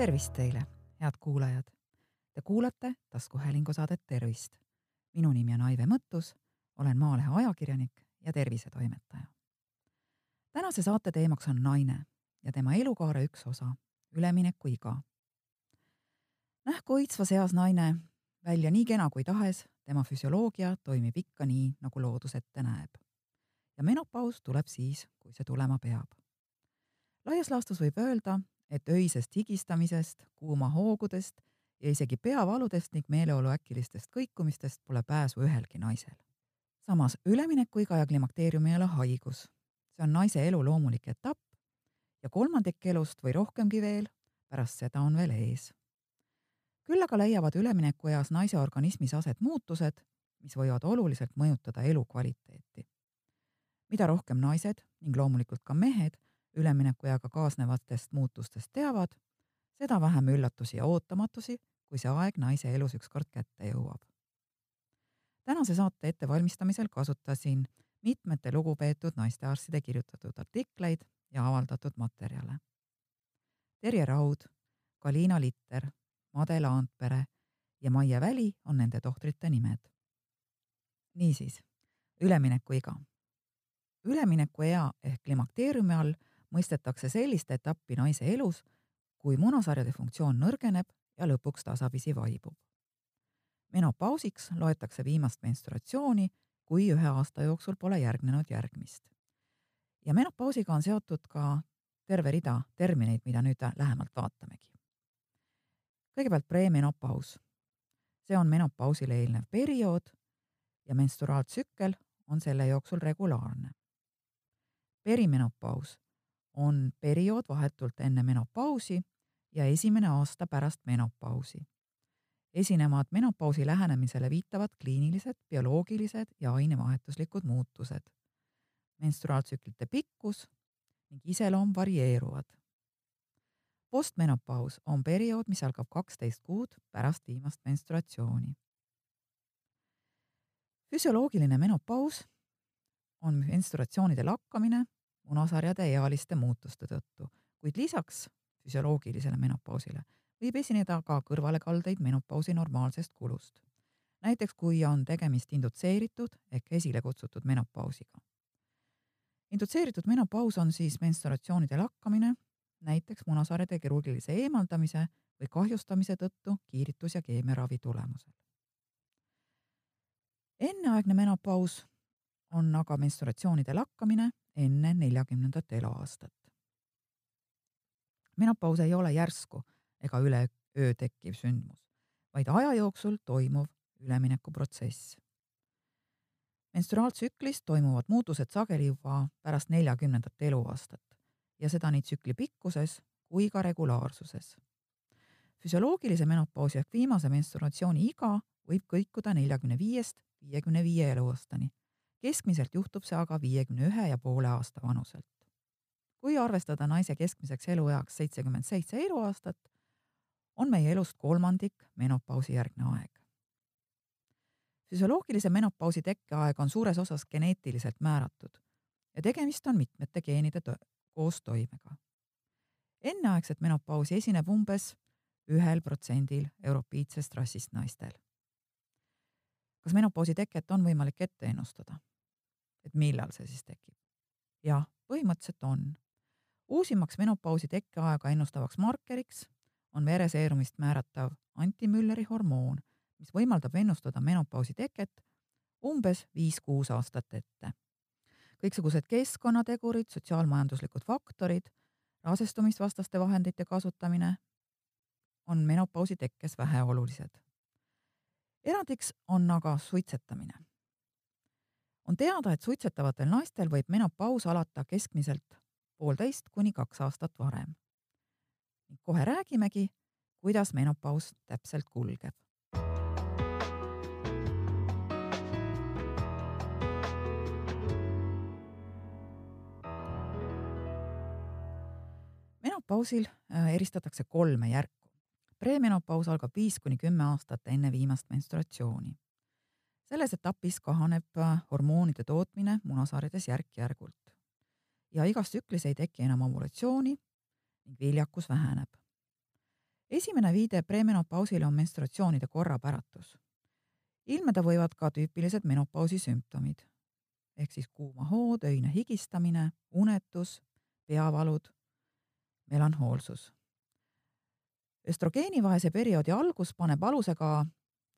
tervist teile, head kuulajad. Te kuulate taskuhäälingu saadet Tervist. minu nimi on Aive Mõttus, olen Maalehe ajakirjanik ja tervisetoimetaja. tänase saate teemaks on naine ja tema elukaare üks osa, üleminekuiga. nähku õitsvas eas naine välja nii kena kui tahes, tema füsioloogia toimib ikka nii, nagu loodus ette näeb. ja menopaus tuleb siis, kui see tulema peab. laias laastus võib öelda, et öisest higistamisest, kuumahoogudest ja isegi peavaludest ning meeleolu äkilistest kõikumistest pole pääsu ühelgi naisel. samas üleminekuiga ja klimakteerium ei ole haigus. see on naise elu loomulik etapp ja kolmandik elust või rohkemgi veel, pärast seda on veel ees. küll aga leiavad üleminekueas naise organismis aset muutused, mis võivad oluliselt mõjutada elukvaliteeti. mida rohkem naised ning loomulikult ka mehed üleminekueaga kaasnevatest muutustest teavad, seda vähem üllatusi ja ootamatusi, kui see aeg naise elus ükskord kätte jõuab. tänase saate ettevalmistamisel kasutasin mitmete lugupeetud naistearstide kirjutatud artikleid ja avaldatud materjale. Terje Raud, Kaliina Litter, Made Laandpere ja Maie Väli on nende tohtrite nimed. niisiis, üleminekuiga. üleminekuea ehk klimakteeriumi all mõistetakse sellist etappi naise elus, kui munasarjade funktsioon nõrgeneb ja lõpuks tasapisi vaibub. menopausiks loetakse viimast menstruatsiooni, kui ühe aasta jooksul pole järgnenud järgmist. ja menopausiga on seotud ka terve rida termineid, mida nüüd lähemalt vaatamegi. kõigepealt premenopaus. see on menopausile eelnev periood ja menstruaaltsükkel on selle jooksul regulaarne. perimenopaus on periood vahetult enne menopausi ja esimene aasta pärast menopausi. esinevad menopausi lähenemisele viitavad kliinilised, bioloogilised ja ainevahetuslikud muutused. menstruaaltsüklite pikkus ning iseloom varieeruvad. postmenopaus on periood, mis algab kaksteist kuud pärast viimast menstruatsiooni. füsioloogiline menopaus on menstruatsioonide lakkamine munasarjade ealiste muutuste tõttu, kuid lisaks füsioloogilisele menopausile võib esineda ka kõrvalekaldeid menopausi normaalsest kulust. näiteks kui on tegemist indutseeritud ehk esile kutsutud menopausiga. indutseeritud menopaus on siis menstruatsioonide lakkamine, näiteks munasarjade kirurgilise eemaldamise või kahjustamise tõttu kiiritus- ja keemiaravi tulemusel. enneaegne menopaus on aga menstruatsioonide lakkamine enne neljakümnendat eluaastat. menopaus ei ole järsku ega üleöö tekkiv sündmus, vaid aja jooksul toimuv üleminekuprotsess. menstruaaltsüklis toimuvad muutused sageli juba pärast neljakümnendat eluaastat ja seda nii tsükli pikkuses kui ka regulaarsuses. füsioloogilise menopausi ehk viimase menstruatsiooni iga võib kõikuda neljakümne viiest viiekümne viie eluaastani keskmiselt juhtub see aga viiekümne ühe ja poole aasta vanuselt. kui arvestada naise keskmiseks elueaks seitsekümmend seitse eluaastat, on meie elust kolmandik menopausi järgne aeg. füsioloogilise menopausi tekkeaeg on suures osas geneetiliselt määratud ja tegemist on mitmete geenide koostoimega. enneaegset menopausi esineb umbes ühel protsendil europiidsest rassist naistel. Kas menopausi teket on võimalik ette ennustada? et millal see siis tekib. jah, põhimõtteliselt on. uusimaks menopausi tekkeaega ennustavaks markeriks on vereseerumist määratav antimülleri hormoon, mis võimaldab ennustada menopausi teket umbes viis-kuus aastat ette. kõiksugused keskkonnategurid, sotsiaalmajanduslikud faktorid, rasestumisvastaste vahendite kasutamine on menopausi tekkes väheolulised. Erandiks on aga suitsetamine on teada, et suitsetavatel naistel võib menopaus alata keskmiselt poolteist kuni kaks aastat varem. kohe räägimegi, kuidas menopaus täpselt kulgeb. menopausil äh, eristatakse kolme järku. Premenopaus algab viis kuni kümme aastat enne viimast menstruatsiooni selles etapis kahaneb äh, hormoonide tootmine munasarjades järk-järgult ja igas tsüklis ei teki enam ovulatsiooni ning viljakus väheneb. esimene viide premenopausile on menstruatsioonide korrapäratus. ilmneda võivad ka tüüpilised menopausi sümptomid ehk siis kuumahood, öine higistamine, unetus, peavalud, melanhoolsus. Östrogeenivaese perioodi algus paneb aluse ka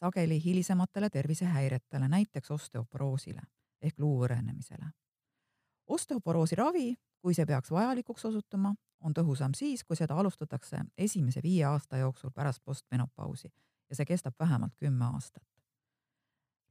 sageli hilisematele tervisehäiretele, näiteks osteoporoosile ehk luu õrenemisele. osteoporoosi ravi, kui see peaks vajalikuks osutuma, on tõhusam siis, kui seda alustatakse esimese viie aasta jooksul pärast postmenopausi ja see kestab vähemalt kümme aastat.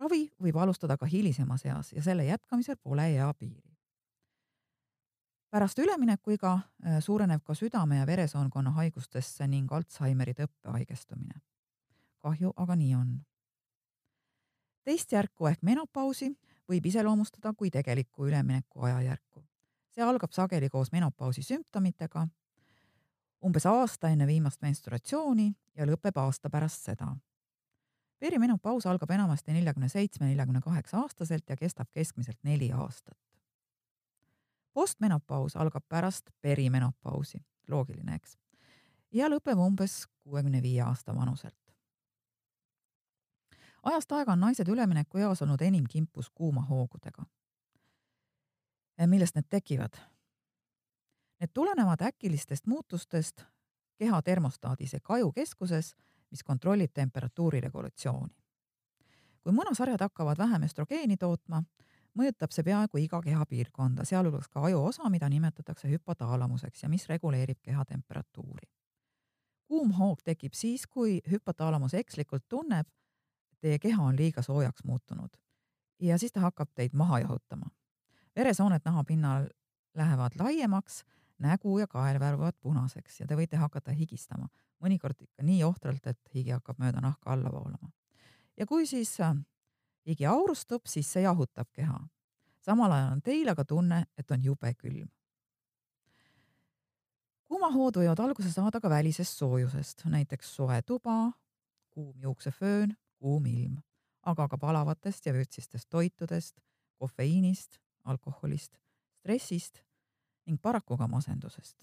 ravi võib alustada ka hilisemas eas ja selle jätkamisel pole eapiiri. Pärast üleminekuiga äh, suureneb ka südame ja veresoonkonna haigustesse ning Alžeimeri tõppe haigestumine. kahju, aga nii on. teist järku ehk menopausi võib iseloomustada kui tegelikku ülemineku ajajärku see algab sageli koos menopausi sümptomitega, umbes aasta enne viimast menstruatsiooni ja lõpeb aasta pärast seda. perimenopaus algab enamasti neljakümne seitsme, neljakümne kaheksa aastaselt ja kestab keskmiselt neli aastat. Postmenopaus algab pärast perimenopausi, loogiline, eks, ja lõpeb umbes kuuekümne viie aasta vanuselt. ajast aega on naised üleminekueas olnud enim kimpus kuumahoogudega Eh, millest need tekivad? Need tulenevad äkilistest muutustest keha termostaadis ehk ajukeskuses, mis kontrollib temperatuuri regulatsiooni. kui munasarjad hakkavad vähem östrogeeni tootma, mõjutab see peaaegu iga kehapiirkonda, sealhulgas ka ajuosa, mida nimetatakse hüpotaalamuseks ja mis reguleerib keha temperatuuri. kuum hoog tekib siis, kui hüpotaalamus ekslikult tunneb, teie keha on liiga soojaks muutunud ja siis ta hakkab teid maha jahutama veresooned nahapinnal lähevad laiemaks, nägu ja kael värvavad punaseks ja te võite hakata higistama, mõnikord ikka nii ohtralt, et higi hakkab mööda nahka alla voolama. ja kui siis äh, higi aurustub, siis see jahutab keha. samal ajal on teil aga tunne, et on jube külm. kuumahood võivad alguse saada ka välisest soojusest, näiteks soe tuba, kuum juukseföön, kuum ilm, aga ka palavatest ja vürtsistest toitudest, kofeiinist alkoholist, stressist ning paraku ka masendusest.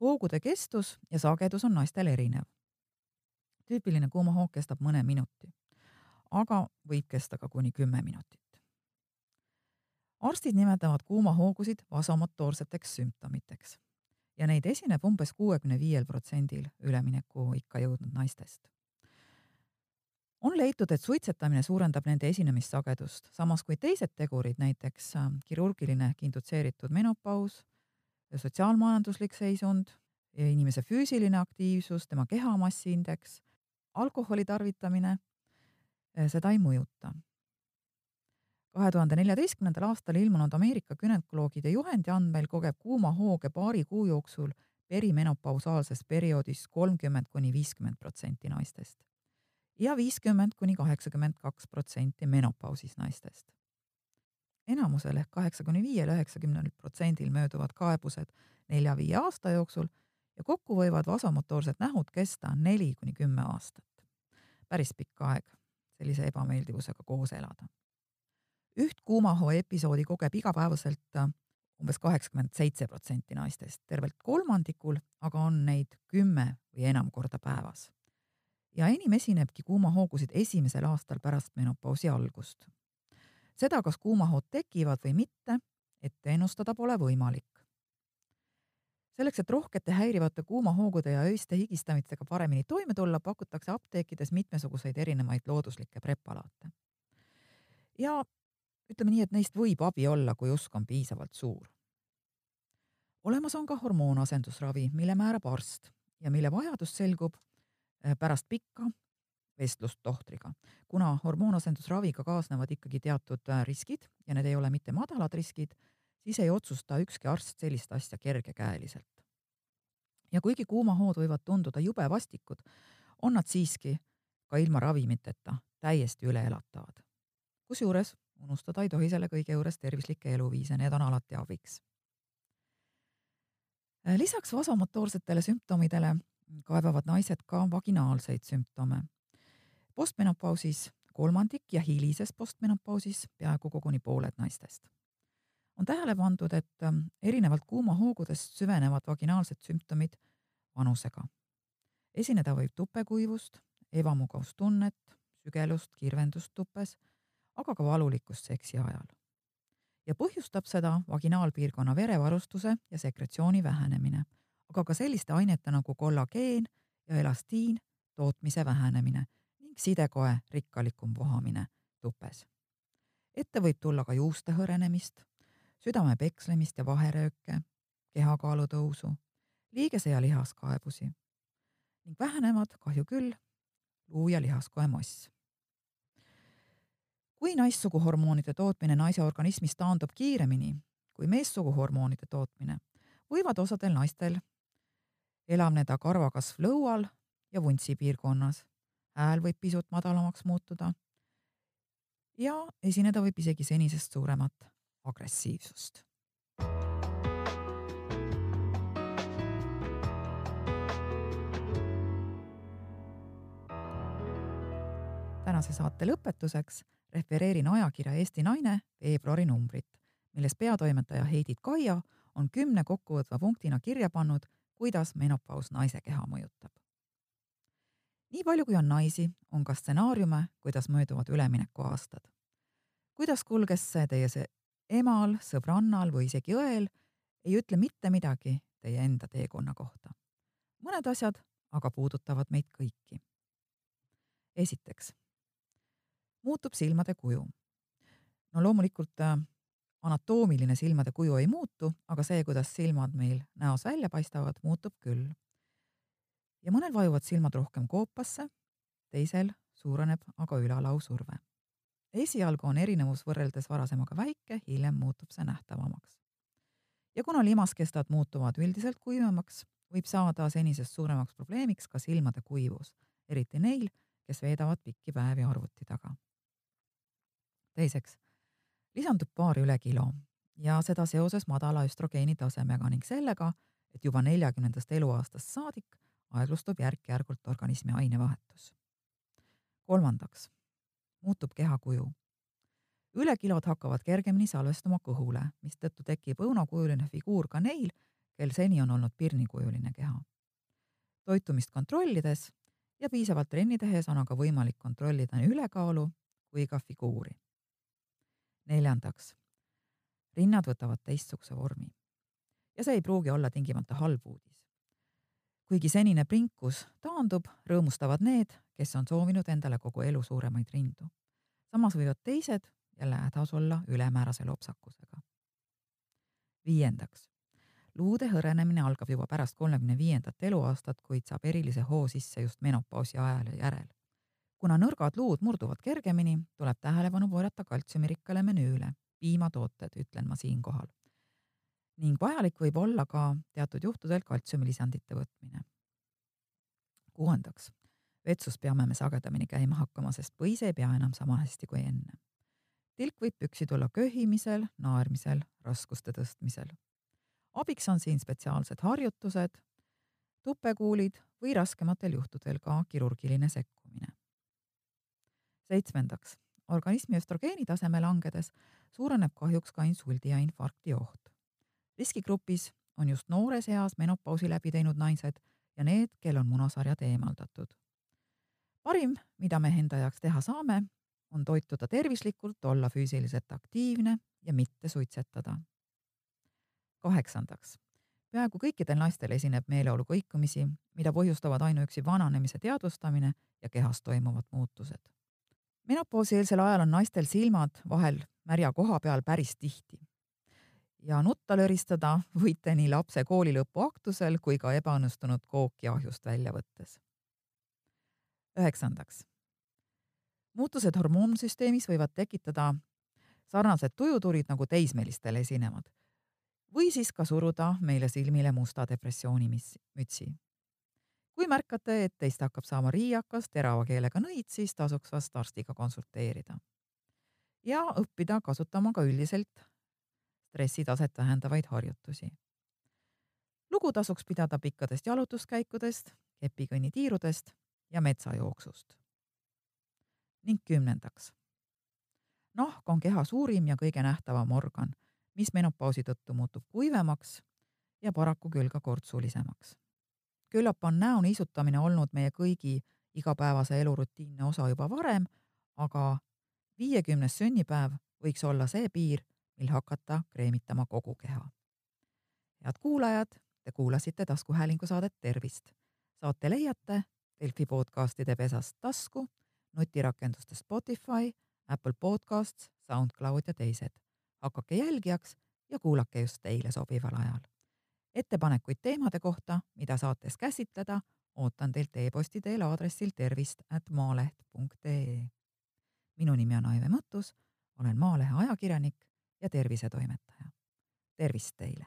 hoogude kestus ja sagedus on naistel erinev. tüüpiline kuumahoog kestab mõne minuti, aga võib kesta ka kuni kümme minutit. arstid nimetavad kuumahoogusid vasomotoorseteks sümptomiteks ja neid esineb umbes kuuekümne viiel protsendil üleminekuikka jõudnud naistest on leitud, et suitsetamine suurendab nende esinemissagedust, samas kui teised tegurid, näiteks äh, kirurgiline kindutseeritud menopaus, sotsiaalmajanduslik seisund, inimese füüsiline aktiivsus, tema kehamassiindeks, alkoholi tarvitamine, seda ei mõjuta. kahe tuhande neljateistkümnendal aastal ilmunud Ameerika gümnakoloogide juhendi andmeil kogeb kuuma hooge paari kuu jooksul perimenopausaalses perioodis kolmkümmend kuni viiskümmend protsenti naistest ja viiskümmend kuni kaheksakümmend kaks protsenti menopausis naistest. enamusel ehk kaheksakümne viiel, üheksakümnel protsendil mööduvad kaebused nelja-viie aasta jooksul ja kokku võivad vasomotoorsed nähud kesta neli kuni kümme aastat. päris pikk aeg sellise ebameeldivusega koos elada. üht kuumahoo episoodi kogeb igapäevaselt umbes kaheksakümmend seitse protsenti naistest, tervelt kolmandikul aga on neid kümme või enam korda päevas ja enim esinebki kuumahoogusid esimesel aastal pärast menopausi algust. seda, kas kuumahood tekivad või mitte, ette ennustada pole võimalik. Selleks, et rohkete häirivate kuumahoogude ja öiste higistamistega paremini toime tulla, pakutakse apteekides mitmesuguseid erinevaid looduslikke preparaate. ja ütleme nii, et neist võib abi olla, kui usk on piisavalt suur. olemas on ka hormoonasendusravi, mille määrab arst ja mille vajadus selgub Äh, pärast pikka vestlust tohtriga. kuna hormoonasendusraviga kaasnevad ikkagi teatud äh, riskid ja need ei ole mitte madalad riskid, siis ei otsusta ükski arst sellist asja kergekäeliselt. ja kuigi kuumahood võivad tunduda jube vastikud, on nad siiski ka ilma ravimiteta täiesti üleelatavad. kusjuures unustada ei tohi selle kõige juures tervislikke eluviise, need on alati abiks. Lisaks vasomotoorsetele sümptomidele kaebavad naised ka vaginaalseid sümptome. postmenopausis kolmandik ja hilises postmenopausis peaaegu koguni pooled naistest. On tähele pandud, et erinevalt kuumahoogudest süvenevad vaginaalsed sümptomid vanusega. esineda võib tupekuivust, ebamugavustunnet, sügelust, kirvendust tupes, aga ka valulikkust seksi ajal. ja põhjustab seda vaginaalpiirkonna verevarustuse ja sekretsiooni vähenemine, aga ka selliste ainete nagu kollageen ja elastiin tootmise vähenemine ning sidekoe rikkalikum vohamine tupes. ette võib tulla ka juuste hõrenemist, südame pekslemist ja vaherööke, kehakaalu tõusu, liigese ja lihaskaebusi ning vähenevad, kahju küll, luu- ja lihaskoe moss. kui naissuguhormoonide tootmine naise organismis taandub kiiremini kui meessuguhormoonide tootmine, võivad osadel naistel elavneda karvakasv lõual ja vuntsi piirkonnas. hääl võib pisut madalamaks muutuda ja esineda võib isegi senisest suuremat agressiivsust. tänase saate lõpetuseks refereerin ajakirja Eesti Naine veebruari numbrit, milles peatoimetaja Heidit Kaia on kümne kokkuvõtva punktina kirja pannud, kuidas menopaus naise keha mõjutab. nii palju, kui on naisi, on ka stsenaariume, kuidas mööduvad üleminekuaastad. kuidas kulges see teie see emal, sõbrannal või isegi õel, ei ütle mitte midagi teie enda teekonna kohta. mõned asjad aga puudutavad meid kõiki. esiteks muutub silmade kuju. no loomulikult äh, anatoomiline silmade kuju ei muutu, aga see, kuidas silmad meil näos välja paistavad, muutub küll. ja mõnel vajuvad silmad rohkem koopasse, teisel suureneb aga ülalausurve. Esialgu on erinevus võrreldes varasemaga väike, hiljem muutub see nähtavamaks. ja kuna limaskestad muutuvad üldiselt kuivemaks, võib saada senisest suuremaks probleemiks ka silmade kuivus, eriti neil, kes veedavad pikki päevi arvuti taga teiseks lisandub paar üle kilo ja seda seoses madala östrogeeni tasemega ning sellega, et juba neljakümnendast eluaastast saadik aeglustub järk-järgult organismi ainevahetus. kolmandaks muutub kehakuju. ülekilod hakkavad kergemini salvestuma kõhule, mistõttu tekib õunakujuline figuur ka neil, kel seni on olnud pirnikujuline keha. toitumist kontrollides ja piisavalt trenni tehes on aga võimalik kontrollida nii ülekaalu kui ka figuuri neljandaks, rinnad võtavad teistsuguse vormi. ja see ei pruugi olla tingimata halb uudis. kuigi senine prinkus taandub, rõõmustavad need, kes on soovinud endale kogu elu suuremaid rindu. samas võivad teised jälle hädas olla ülemäärase lopsakusega. viiendaks, luude hõrenemine algab juba pärast kolmekümne viiendat eluaastat, kuid saab erilise hoo sisse just menopausi ajal ja järel kuna nõrgad luud murduvad kergemini, tuleb tähelepanu pöörata kaltsiumirikkale menüüle, piimatooted, ütlen ma siinkohal. ning vajalik võib olla ka teatud juhtudel kaltsiumilisandite võtmine. kuuendaks, vetsus peame me sagedamini käima hakkama, sest põis ei pea enam sama hästi kui enne. tilk võib püksi tulla köhimisel, naermisel, raskuste tõstmisel. abiks on siin spetsiaalsed harjutused, tupekuulid või raskematel juhtudel ka kirurgiline sekkumine seitsmendaks, organismi östrogeeni taseme langedes suureneb kahjuks ka insuldi ja infarkti oht. riskigrupis on just noores eas menopausi läbi teinud naised ja need, kel on munasarjad eemaldatud. Parim, mida me enda jaoks teha saame, on toituda tervislikult, olla füüsiliselt aktiivne ja mitte suitsetada. kaheksandaks, peaaegu kõikidel naistel esineb meeleolu kõikumisi, mida põhjustavad ainuüksi vananemise teadvustamine ja kehas toimuvad muutused menopausi-eelsel ajal on naistel silmad vahel märja koha peal päris tihti. ja nutta löristada võite nii lapse koolilõpu aktusel kui ka ebaõnnestunud kooki ahjust välja võttes. Üheksandaks. muutused hormoonsüsteemis võivad tekitada sarnased tujuturid nagu teismelistel esinevad või siis ka suruda meile silmile musta depressiooni mütsi kui märkate, et teist hakkab saama riiakas, terava keelega nõid, siis tasuks vast arstiga konsulteerida. ja õppida kasutama ka üldiselt stressitaset vähendavaid harjutusi. lugu tasuks pidada pikkadest jalutuskäikudest, kepikõnnitiirudest ja metsajooksust. ning kümnendaks. nahk on keha suurim ja kõige nähtavam organ, mis menopausi tõttu muutub kuivemaks ja paraku küll ka kortsulisemaks küllap on näo niisutamine olnud meie kõigi igapäevase elu rutiinne osa juba varem, aga viiekümnes sünnipäev võiks olla see piir, mil hakata kreemitama kogu keha. head kuulajad, te kuulasite taskuhäälingu saadet Tervist. saate leiate Delfi podcastide pesast tasku, nutirakenduste Spotify, Apple Podcasts, SoundCloud ja teised. hakake jälgijaks ja kuulake just teile sobival ajal. ettepanekuid teemade kohta, mida saates käsitleda, ootan teilt e-posti teel aadressil tervist at maaleht.ee. minu nimi on Aive Mõttus, olen Maalehe ajakirjanik ja tervisetoimetaja. tervist teile!